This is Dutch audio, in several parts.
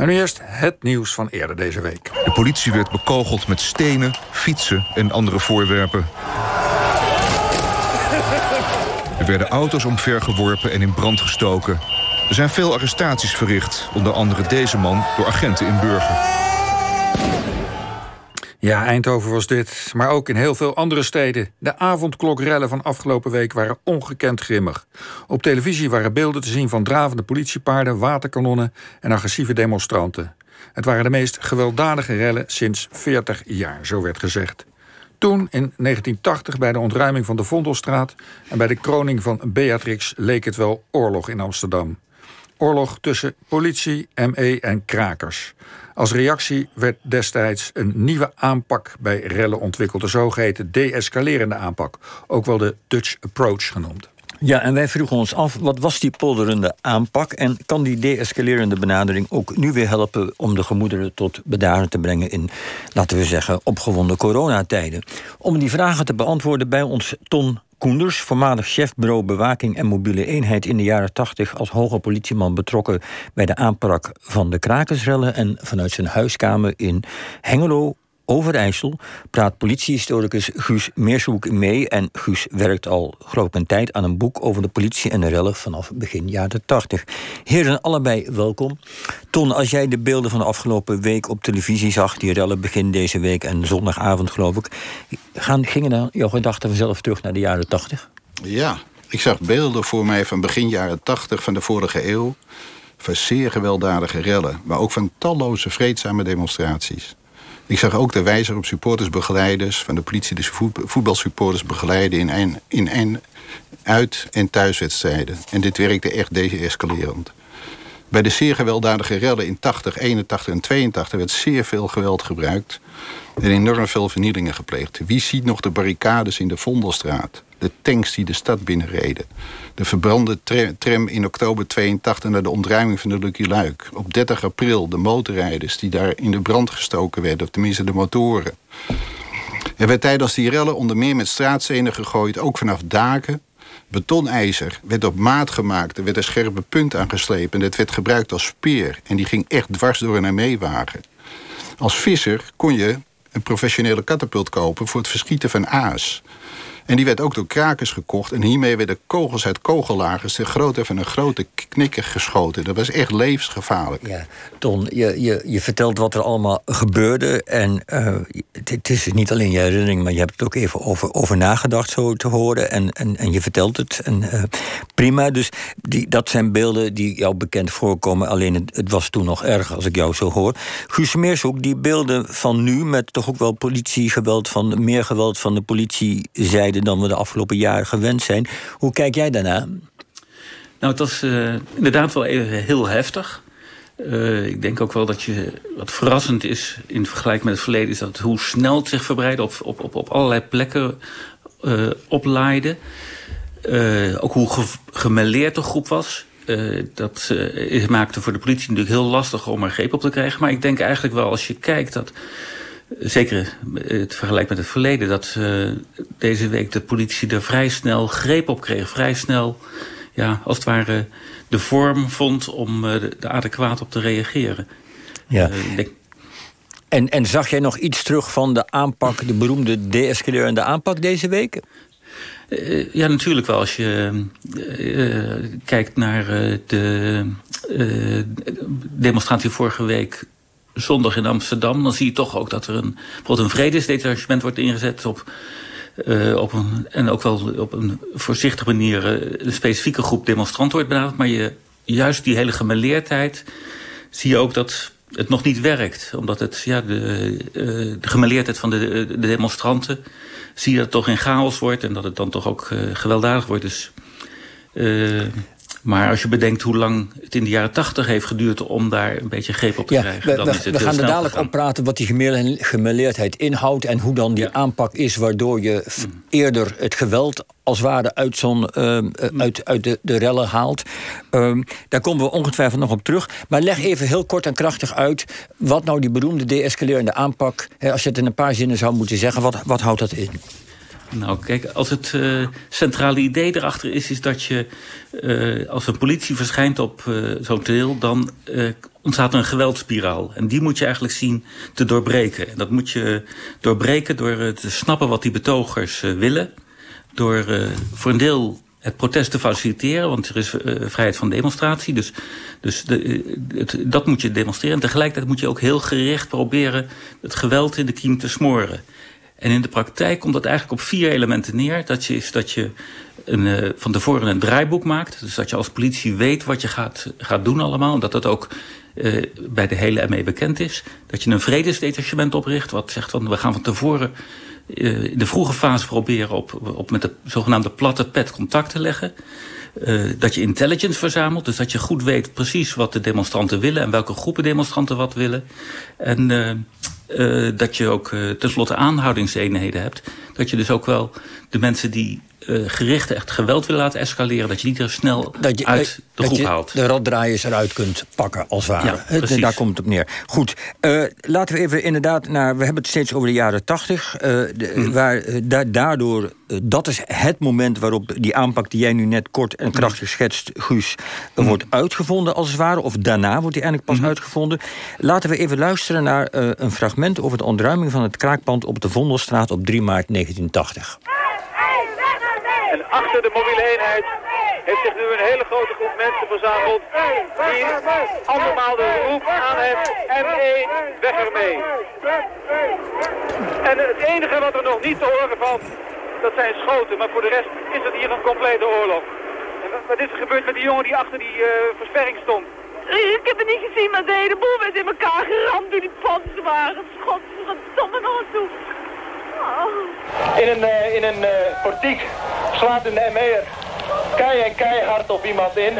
En nu eerst het nieuws van eerder deze week. De politie werd bekogeld met stenen, fietsen en andere voorwerpen. Er werden auto's omvergeworpen en in brand gestoken. Er zijn veel arrestaties verricht, onder andere deze man door agenten in Burger. Ja, Eindhoven was dit, maar ook in heel veel andere steden. De avondklokrellen van afgelopen week waren ongekend grimmig. Op televisie waren beelden te zien van dravende politiepaarden, waterkanonnen en agressieve demonstranten. Het waren de meest gewelddadige rellen sinds 40 jaar, zo werd gezegd. Toen, in 1980, bij de ontruiming van de Vondelstraat en bij de kroning van Beatrix, leek het wel oorlog in Amsterdam. Oorlog tussen politie, ME en krakers. Als reactie werd destijds een nieuwe aanpak bij rellen ontwikkeld, de zogeheten de-escalerende aanpak, ook wel de Dutch Approach genoemd. Ja, en wij vroegen ons af, wat was die polderende aanpak... en kan die de-escalerende benadering ook nu weer helpen... om de gemoederen tot bedaren te brengen in, laten we zeggen... opgewonden coronatijden? Om die vragen te beantwoorden bij ons Ton Koenders, voormalig chef bureau bewaking en mobiele eenheid in de jaren 80 als hoge politieman betrokken bij de aanpak van de krakersrellen en vanuit zijn huiskamer in Hengelo Overijssel praat politiehistoricus Guus Meershoek mee. En Guus werkt al, geloof een tijd aan een boek over de politie en de rellen vanaf begin jaren 80. Heren, allebei welkom. Ton, als jij de beelden van de afgelopen week op televisie zag, die rellen begin deze week en zondagavond, geloof ik, gaan, gingen dan jouw gedachten vanzelf terug naar de jaren 80? Ja, ik zag beelden voor mij van begin jaren 80 van de vorige eeuw. Van zeer gewelddadige rellen, maar ook van talloze vreedzame demonstraties. Ik zag ook de wijzer op supportersbegeleiders van de politie, de voetbalsupporters begeleiden in een, in een uit- en thuiswedstrijden. En dit werkte echt de-escalerend. Bij de zeer gewelddadige rellen in 80, 81 en 82 werd zeer veel geweld gebruikt en enorm veel vernielingen gepleegd. Wie ziet nog de barricades in de Vondelstraat? De tanks die de stad binnenreden. De verbrande tram in oktober 82 naar de ontruiming van de Lucky Luik. Op 30 april de motorrijders die daar in de brand gestoken werden. Of tenminste de motoren. Er werd tijdens die rellen onder meer met straatstenen gegooid. Ook vanaf daken. Betonijzer werd op maat gemaakt. Er werd een scherpe punt aangeslepen. En dat werd gebruikt als speer. En die ging echt dwars door een armeewagen. Als visser kon je een professionele katapult kopen voor het verschieten van aas. En die werd ook door krakers gekocht. En hiermee werden kogels uit kogellagers ter grootte van een grote knikker geschoten. Dat was echt levensgevaarlijk. Ja, Ton, je, je, je vertelt wat er allemaal gebeurde. En uh, het, is niet alleen je herinnering, maar je hebt het ook even over, over nagedacht, zo te horen. En, en, en je vertelt het. En, uh, prima. Dus die, dat zijn beelden die jou bekend voorkomen. Alleen het, het was toen nog erg, als ik jou zo hoor. Guus Meershoek, die beelden van nu, met toch ook wel politiegeweld van meer geweld van de politiezijde dan we de afgelopen jaren gewend zijn. Hoe kijk jij daarna? Nou, het was uh, inderdaad wel even heel heftig. Uh, ik denk ook wel dat je, wat verrassend is in vergelijking met het verleden... is dat hoe snel het zich verbreidde, op, op, op, op allerlei plekken uh, oplaaide. ook hoe ge, de groep was. dat maakte voor de politie natuurlijk heel lastig om er greep op te krijgen. Maar ik denk eigenlijk wel, als je kijkt dat zeker het vergelijk met het verleden... dat uh, deze week de politie er vrij snel greep op kreeg. Vrij snel, ja, als het ware, de vorm vond om uh, er adequaat op te reageren. Ja. Uh, denk... en, en zag jij nog iets terug van de aanpak, de beroemde de-escalerende aanpak deze week? Ja, natuurlijk wel. Als je kijkt naar de demonstratie vorige week zondag in Amsterdam... dan zie je toch ook dat er een, bijvoorbeeld een vredesdetachement wordt ingezet... op uh, op een, en ook wel op een voorzichtige manier uh, een specifieke groep demonstranten wordt benaderd. Maar je, juist die hele gemeleerdheid zie je ook dat het nog niet werkt. Omdat het, ja, de, uh, de gemeleerdheid van de, de, demonstranten zie je dat het toch in chaos wordt. En dat het dan toch ook gewelddadig wordt. Dus maar als je bedenkt hoe lang het in de jaren tachtig heeft geduurd... om daar een beetje greep op te ja, krijgen... dan we, is het we gaan er dadelijk op praten wat die gemeleerdheid inhoudt... en hoe dan die ja. aanpak is waardoor je mm. eerder het geweld als ware uit, zo'n, uh, mm. uit, uit de, de rellen haalt. Um, daar komen we ongetwijfeld nog op terug. Maar leg even heel kort en krachtig uit... wat nou die beroemde de-escalerende aanpak... Als je het in een paar zinnen zou moeten zeggen, wat, wat houdt dat in? Nou, kijk, als het uh, centrale idee erachter is, is dat je uh, als een politie verschijnt op uh, zo'n toneel, dan ontstaat een geweldspiraal. En die moet je eigenlijk zien te doorbreken. En dat moet je doorbreken door te snappen wat die betogers willen. Door voor een deel het protest te faciliteren, want er is vrijheid van demonstratie. Dus, dus de, dat moet je demonstreren. En tegelijkertijd moet je ook heel gericht proberen het geweld in de kiem te smoren. En in de praktijk komt dat eigenlijk op vier elementen neer. Dat je, is dat je een, uh, van tevoren een draaiboek maakt. Dus dat je als politie weet wat je gaat, gaat doen allemaal. Dat dat ook uh, bij de hele ME bekend is. Dat je een vredesdetachement opricht. Wat zegt van we gaan van tevoren uh, in de vroege fase proberen op, op met de zogenaamde platte pet contact te leggen. Dat je intelligence verzamelt, dus dat je goed weet precies wat de demonstranten willen en welke groepen demonstranten wat willen. En dat je ook tenslotte aanhoudingseenheden hebt. Dat je dus ook wel de mensen die uh, gericht echt geweld willen laten escaleren, dat je die er snel dat je, uit de groep haalt. De raddraaiers eruit kunt pakken, als het ware. Ja, Daar komt het op neer. Goed, uh, laten we even inderdaad naar. We hebben het steeds over de jaren tachtig. Uh, mm. Waar da daardoor. dat is het moment waarop die aanpak die jij nu net kort en krachtig schetst, Guus, mm. wordt uitgevonden, als het ware. Of daarna wordt die eindelijk pas mm. uitgevonden. Laten we even luisteren naar een fragment over de ontruiming van het kraakpand op de Vondelstraat op 3 maart 1980 achter de mobiele eenheid heeft zich nu een hele grote groep mensen verzameld die allemaal de roep aan heeft, ME, weg ermee. En het enige wat er nog niet te horen valt, dat zijn schoten, maar voor de rest is het hier een complete oorlog. En wat is er gebeurd met die jongen die achter die uh, versperring stond? Ik heb het niet gezien, maar de hele boel werd in elkaar geramd door die panzerwagens. Godverdomme nog toe. In een, uh, in een uh, portiek slaat een ME'er kei en keihard op iemand in.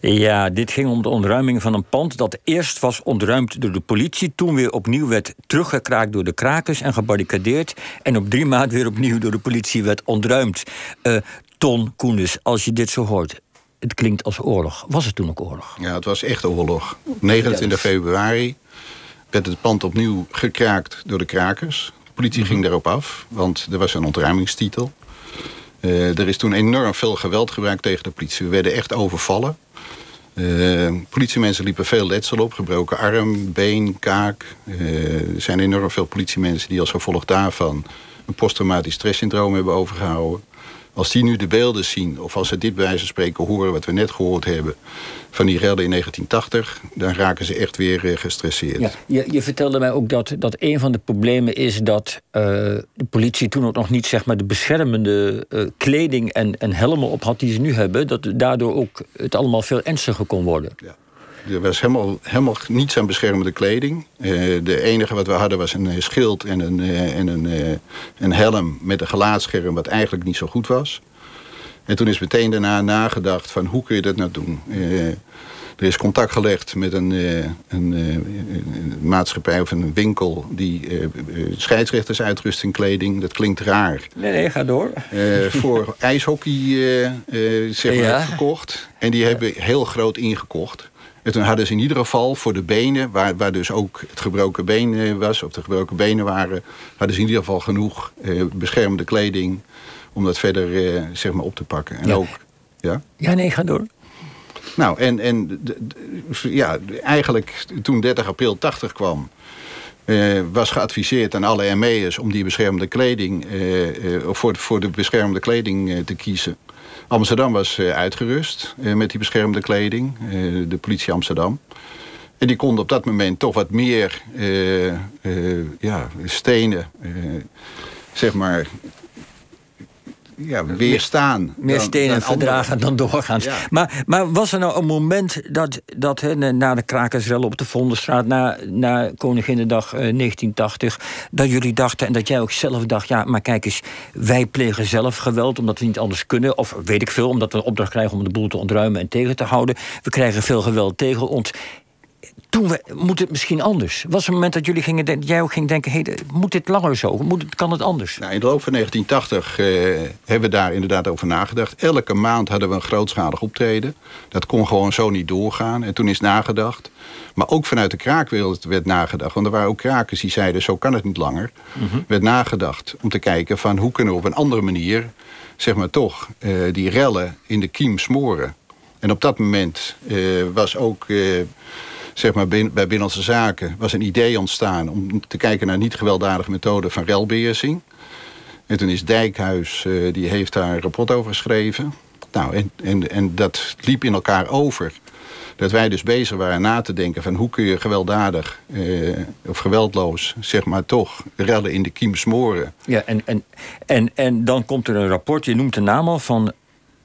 Ja, dit ging om de ontruiming van een pand dat eerst was ontruimd door de politie, toen weer opnieuw werd teruggekraakt door de krakers en gebarricadeerd en op drie maanden weer opnieuw door de politie werd ontruimd. Uh, Ton Koenders, als je dit zo hoort, het klinkt als oorlog. Was het toen ook oorlog? Ja, het was echt oorlog. 29 februari werd het pand opnieuw gekraakt door de krakers. De politie mhm. ging daarop af, want er was een ontruimingstitel. Uh, er is toen enorm veel geweld gebruikt tegen de politie. We werden echt overvallen. Uh, politiemensen liepen veel letsel op. Gebroken arm, been, kaak. Uh, er zijn enorm veel politiemensen die als gevolg daarvan... een posttraumatisch stresssyndroom hebben overgehouden. Als die nu de beelden zien, of als ze dit bij wijze van spreken horen... wat we net gehoord hebben van die rellen in 1980... dan raken ze echt weer uh, gestresseerd. Ja, je, je, vertelde mij ook dat, dat een van de problemen is... dat uh, de politie toen ook nog niet zeg maar, de beschermende uh, kleding en, en helmen op had... die ze nu hebben, dat daardoor ook het allemaal veel ernstiger kon worden. Ja. Er was helemaal, helemaal niets aan beschermende kleding. Uh, de enige wat we hadden was een schild en een, uh, en een, uh, een helm met een gelaatscherm... wat eigenlijk niet zo goed was. En toen is meteen daarna nagedacht van hoe kun je dat nou doen. er is contact gelegd met een, een, een, maatschappij of een winkel... die scheidsrechters uitrust in kleding. Dat klinkt raar. Nee, nee, ga door. voor ijshockey zeg maar, gekocht. En die hebben heel groot ingekocht. En toen hadden ze in ieder geval voor de benen, waar, waar dus ook het gebroken been eh, was, of de gebroken benen waren, hadden ze in ieder geval genoeg eh, beschermende kleding om dat verder eh, zeg maar op te pakken. En ja. ook, ja? Ja, nee, ga door. Nou, en, en ja, eigenlijk toen 30 april 80 kwam, uh, was geadviseerd aan alle ME'ers om die beschermende kleding, uh, uh, voor, voor de beschermende kleding te kiezen. Amsterdam was eh, uitgerust eh, met die beschermde kleding. Eh, de politie Amsterdam. En die konden op dat moment toch wat meer ja, stenen, zeg maar, ja, weerstaan. Meer stenen verdragen dan doorgaan. Maar, maar was er nou een moment dat, dat he, na de krakersrel op de Vondenstraat... na, na Koninginnedag uh, 1980, dat jullie dachten... en dat jij ook zelf dacht, ja, maar kijk eens... wij plegen zelf geweld omdat we niet anders kunnen... of weet ik veel, omdat we een opdracht krijgen om de boel te ontruimen en tegen te houden. We krijgen veel geweld tegen ons toen we, moet het misschien anders? Was er een moment dat jullie gingen denken, jij ook ging denken... Hey, moet dit langer zo? Moet het, kan het anders? Nou, in de loop van 1980 eh, hebben we daar inderdaad over nagedacht. Elke maand hadden we een grootschalig optreden. Dat kon gewoon zo niet doorgaan. En toen is nagedacht. Maar ook vanuit de kraakwereld werd nagedacht. Want er waren ook krakers die zeiden, zo kan het niet langer. Mhm. werd nagedacht om te kijken van hoe kunnen we op een andere manier... zeg maar toch, eh, die rellen in de kiem smoren. En op dat moment eh, was ook... zeg maar, bij Binnenlandse Zaken was een idee ontstaan... om te kijken naar niet gewelddadige methoden van relbeheersing. En toen is Dijkhuis, eh, die heeft daar een rapport over geschreven. Nou, en, en, en dat liep in elkaar over. Dat wij dus bezig waren na te denken van hoe kun je gewelddadig eh, of geweldloos, zeg maar toch, rellen in de kiem smoren. Ja, en, en, en, en dan komt er een rapport, je noemt de naam al, van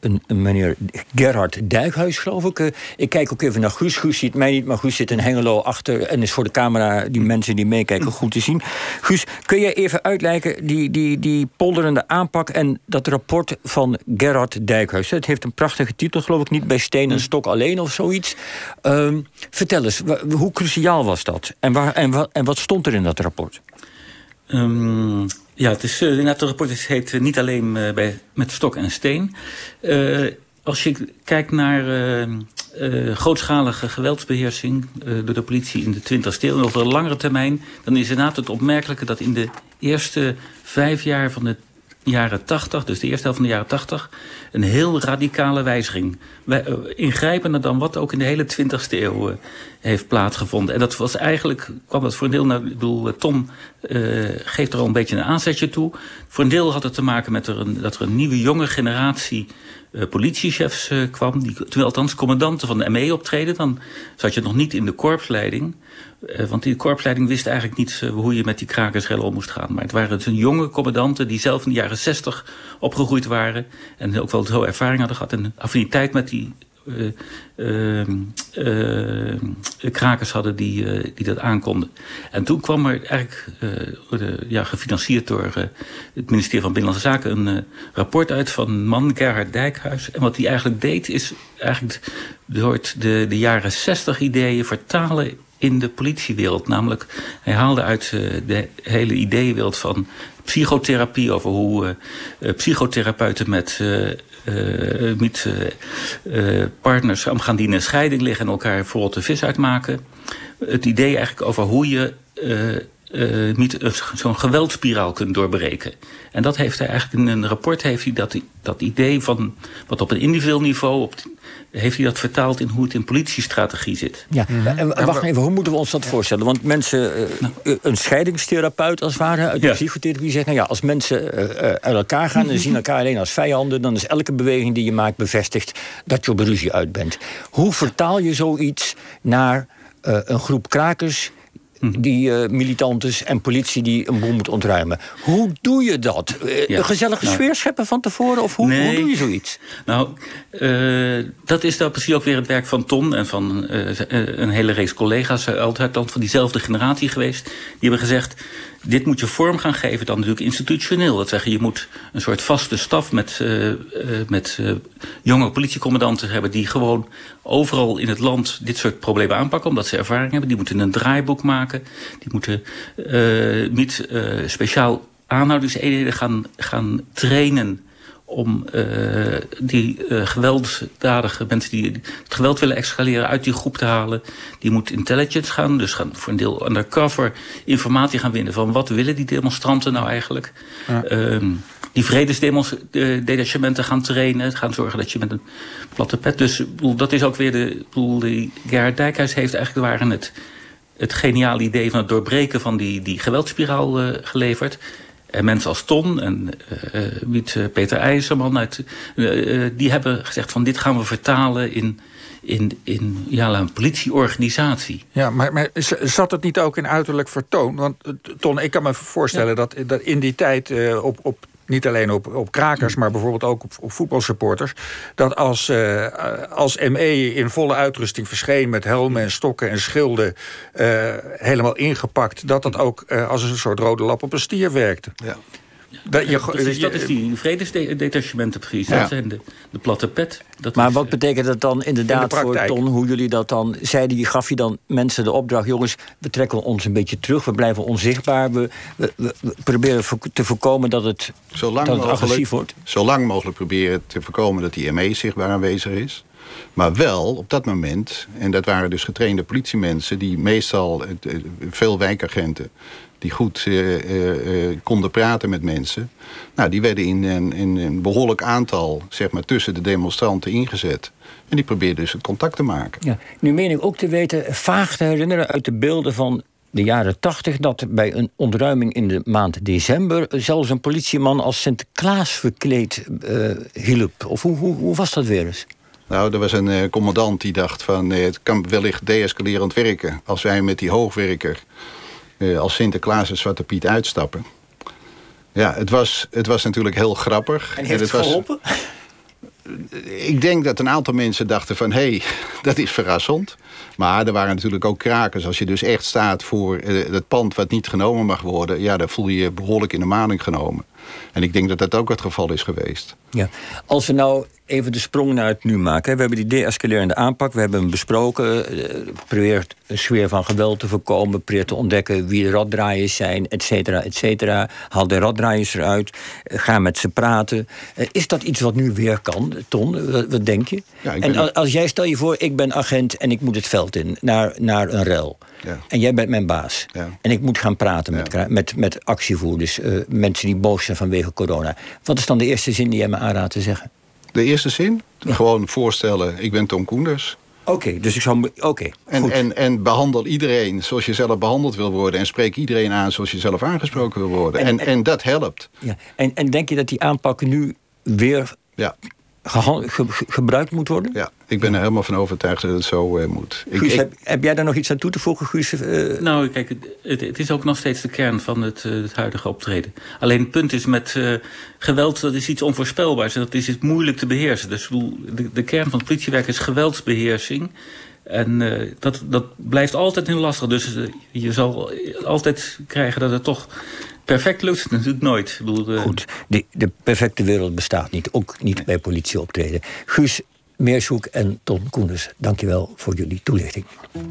een, meneer Gerhard Dijkhuis, geloof ik. Eh, ik kijk ook even naar Guus. Guus ziet mij niet, maar Guus zit in Hengelo achter... en is voor de camera, die mensen die meekijken, goed te zien. Guus, kun jij even uitleggen die, die, die polderende aanpak... en dat rapport van Gerhard Dijkhuis? Het heeft een prachtige titel, geloof ik, niet bij Steen en Stok alleen of zoiets. Ehm, vertel eens, hoe cruciaal was dat? En, waar, en, wat, en wat stond er in dat rapport? Ehm, ja, het is uh, inderdaad, het rapport heet eh, niet alleen eh, bij, met stok en steen. Eh, als je kijkt naar eh, eh, grootschalige geweldsbeheersing eh, door de politie in de 20ste eeuw, en over een langere termijn, dan is inderdaad het opmerkelijke dat in de eerste vijf jaar van de jaren 80, dus de eerste helft van de jaren 80, een heel radicale wijziging. Wij, eh, ingrijpender dan wat ook in de hele 20ste eeuw eh, heeft plaatsgevonden. En dat was eigenlijk, kwam dat voor een deel, nou, ik bedoel, eh, Tom eh, geeft er al een beetje een aanzetje toe. Voor een deel had het te maken met er een, dat er een nieuwe jonge generatie eh, politiechefs eh, kwam. Die, terwijl althans commandanten van de ME optreden. Dan zat je nog niet in de korpsleiding. Eh, want die korpsleiding wist eigenlijk niet eh, hoe je met die krakersrellen om moest gaan. Maar het waren dus jonge commandanten die zelf in de jaren zestig opgegroeid waren. En ook wel zo ervaring hadden gehad. En affiniteit met die eh, ehm, eh, krakers hadden die, die dat aankonden. En toen kwam er eigenlijk, ja, gefinancierd door het ministerie van Binnenlandse Zaken, een rapport uit van man Gerhard Dijkhuis. En wat hij eigenlijk deed, is eigenlijk de, de jaren 60 ideeën vertalen in de politiewereld. Namelijk, hij haalde uit eh, de hele ideeënwereld van psychotherapie over hoe eh, eh, psychotherapeuten met, met partners omgaan die in een scheiding liggen en elkaar bijvoorbeeld de vis uitmaken. Het idee eigenlijk over hoe je eh, eh, niet zo'n geweldspiraal kunt doorbreken. En dat heeft hij eigenlijk in een rapport heeft hij dat, dat idee van wat op een individueel niveau op, heeft hij dat vertaald in hoe het in politiestrategie zit. Ja, en en wacht even, hoe moeten we ons dat voorstellen? Want mensen, eh, een scheidingstherapeut als het ware uit de Ja. psychotherapie zegt... nou ja, als mensen eh, eh, uit elkaar gaan en zien elkaar alleen als vijanden... dan is elke beweging die je maakt bevestigd dat je op ruzie uit bent. Hoe vertaal je zoiets naar eh, een groep krakers... Die eh, militantes en politie die een boel moet ontruimen. Hoe doe je dat? Eh, Ja. Een gezellige Nou. sfeer scheppen van tevoren? Of hoe, hoe doe je zoiets? Nou, eh, dat is dan precies ook weer het werk van Ton en van een hele reeks collega's uit het land van diezelfde generatie geweest. Die hebben gezegd: dit moet je vorm gaan geven, dan natuurlijk institutioneel. Dat zeggen, je moet een soort vaste staf met, eh, eh, met eh, jonge politiecommandanten hebben die gewoon overal in het land dit soort problemen aanpakken, omdat ze ervaring hebben. Die moeten een draaiboek maken, die moeten niet speciaal aanhoudingseenheden gaan, gaan trainen om eh, die eh, gewelddadige mensen die het geweld willen escaleren uit die groep te halen. Die moet intelligence gaan, dus gaan voor een deel undercover informatie gaan winnen van wat willen die demonstranten nou eigenlijk. Ehm, die vredesdetachementen gaan trainen, gaan zorgen dat je met een platte pet. Dus bedoel, dat is ook weer de. bedoel, die Gerhard Dijkhuis heeft eigenlijk waren het, het geniale idee van het doorbreken van die, die geweldspiraal eh, geleverd. En mensen als Ton en eh, eh, Wiet eh, Peter IJzerman, uit, eh, eh, die hebben gezegd van dit gaan we vertalen in, in, in ja, een politieorganisatie. Ja, maar, maar zat het niet ook in uiterlijk vertoon? Want eh, Ton, ik kan me voorstellen dat, dat in die tijd eh, op, op niet alleen op, op krakers, maar bijvoorbeeld ook op, op voetbalsupporters. Dat als, eh, als ME in volle uitrusting verscheen met helmen en stokken en schilden eh, helemaal ingepakt, dat dat ook eh, als een soort rode lap op een stier werkte. Ja. Dat je- Precies, je- dat is die vredesdetachementen precies. Ja. Dat zijn de, de platte pet. Dat Maar is, wat eh, betekent dat dan inderdaad In de voor. Ton? Hoe jullie dat dan zeiden? Je gaf je dan mensen de opdracht: jongens, we trekken ons een beetje terug, we blijven onzichtbaar, we, we, we- we proberen te voorkomen dat het, Zolang dat het mogelijk, agressief wordt. zo lang mogelijk proberen te voorkomen dat die ME zichtbaar aanwezig is. Maar wel op dat moment, en dat waren dus getrainde politiemensen... die meestal, veel wijkagenten... die goed eh, eh, eh, konden praten met mensen... Nou, die werden in een, in een behoorlijk aantal zeg maar, tussen de demonstranten ingezet. En die probeerden dus het contact te maken. Ja, nu meen ik ook te weten, vaag te herinneren uit de beelden van de jaren tachtig... dat bij een ontruiming in de maand december... zelfs een politieman als Sinterklaas verkleed hielp. Of hoe, hoe, hoe was dat weer eens? Nou, er was een commandant die dacht van... het kan wellicht deescalerend werken... als wij met die hoogwerker als Sinterklaas en Zwarte Piet uitstappen. Ja, het was, het was natuurlijk heel grappig. En heeft het het was, geholpen? Ik denk dat een aantal mensen dachten van... hé, hey, dat is verrassend. Maar er waren natuurlijk ook krakers. Als je dus echt staat voor eh, het pand wat niet genomen mag worden... ja, dan voel je je behoorlijk in de maling genomen. En ik denk dat dat ook het geval is geweest. Ja. Als we nou even de sprong naar het nu maken. hè. We hebben die de-escalerende aanpak. We hebben hem besproken. eh, Probeert een sfeer van geweld te voorkomen. Probeert te ontdekken wie de raddraaiers zijn, et cetera, et cetera. Haal de raddraaiers eruit. eh, Ga met ze praten. Eh, Is dat iets wat nu weer kan, Ton? Wat, wat denk je? Ja, en als, als jij, stel je voor, ik ben agent en ik moet het veld in. Naar, naar een rel. Ja. En jij bent mijn baas. Ja. En ik moet gaan praten met, met, met actievoerders. mensen die boos zijn vanwege corona. Wat is dan de eerste zin die jij me aanraadt te zeggen? De eerste zin? Gewoon voorstellen, ik ben Tom Koenders. Oké, dus ik zou... me- Oké, En, en, en behandel iedereen zoals je zelf behandeld wil worden. En spreek iedereen aan zoals je zelf aangesproken wil worden. En- En, en- en, dat helpt. ja. en, en denk je dat die aanpak nu weer Ja, ge- ge- gebruikt moet worden? ja, ik ben er helemaal van overtuigd dat het zo eh, moet. Ik, Guus, ik- heb, heb jij daar nog iets aan toe te voegen, Guus? Eh, Nou, kijk, het, het, is ook nog steeds de kern van het, eh, het huidige optreden. Alleen het punt is met eh, geweld, dat is iets onvoorspelbaars. En dat is iets moeilijk te beheersen. Dus ik bedoel, de, de kern van het politiewerk is geweldsbeheersing. En eh, dat, dat blijft altijd heel lastig. Dus je zal altijd krijgen dat het toch perfect lukt. Natuurlijk nooit. Ik bedoel, eh, Goed, de, de perfecte wereld bestaat niet. Ook niet bij politieoptreden. Guus Meershoek en Ton Koenders, dankjewel voor jullie toelichting.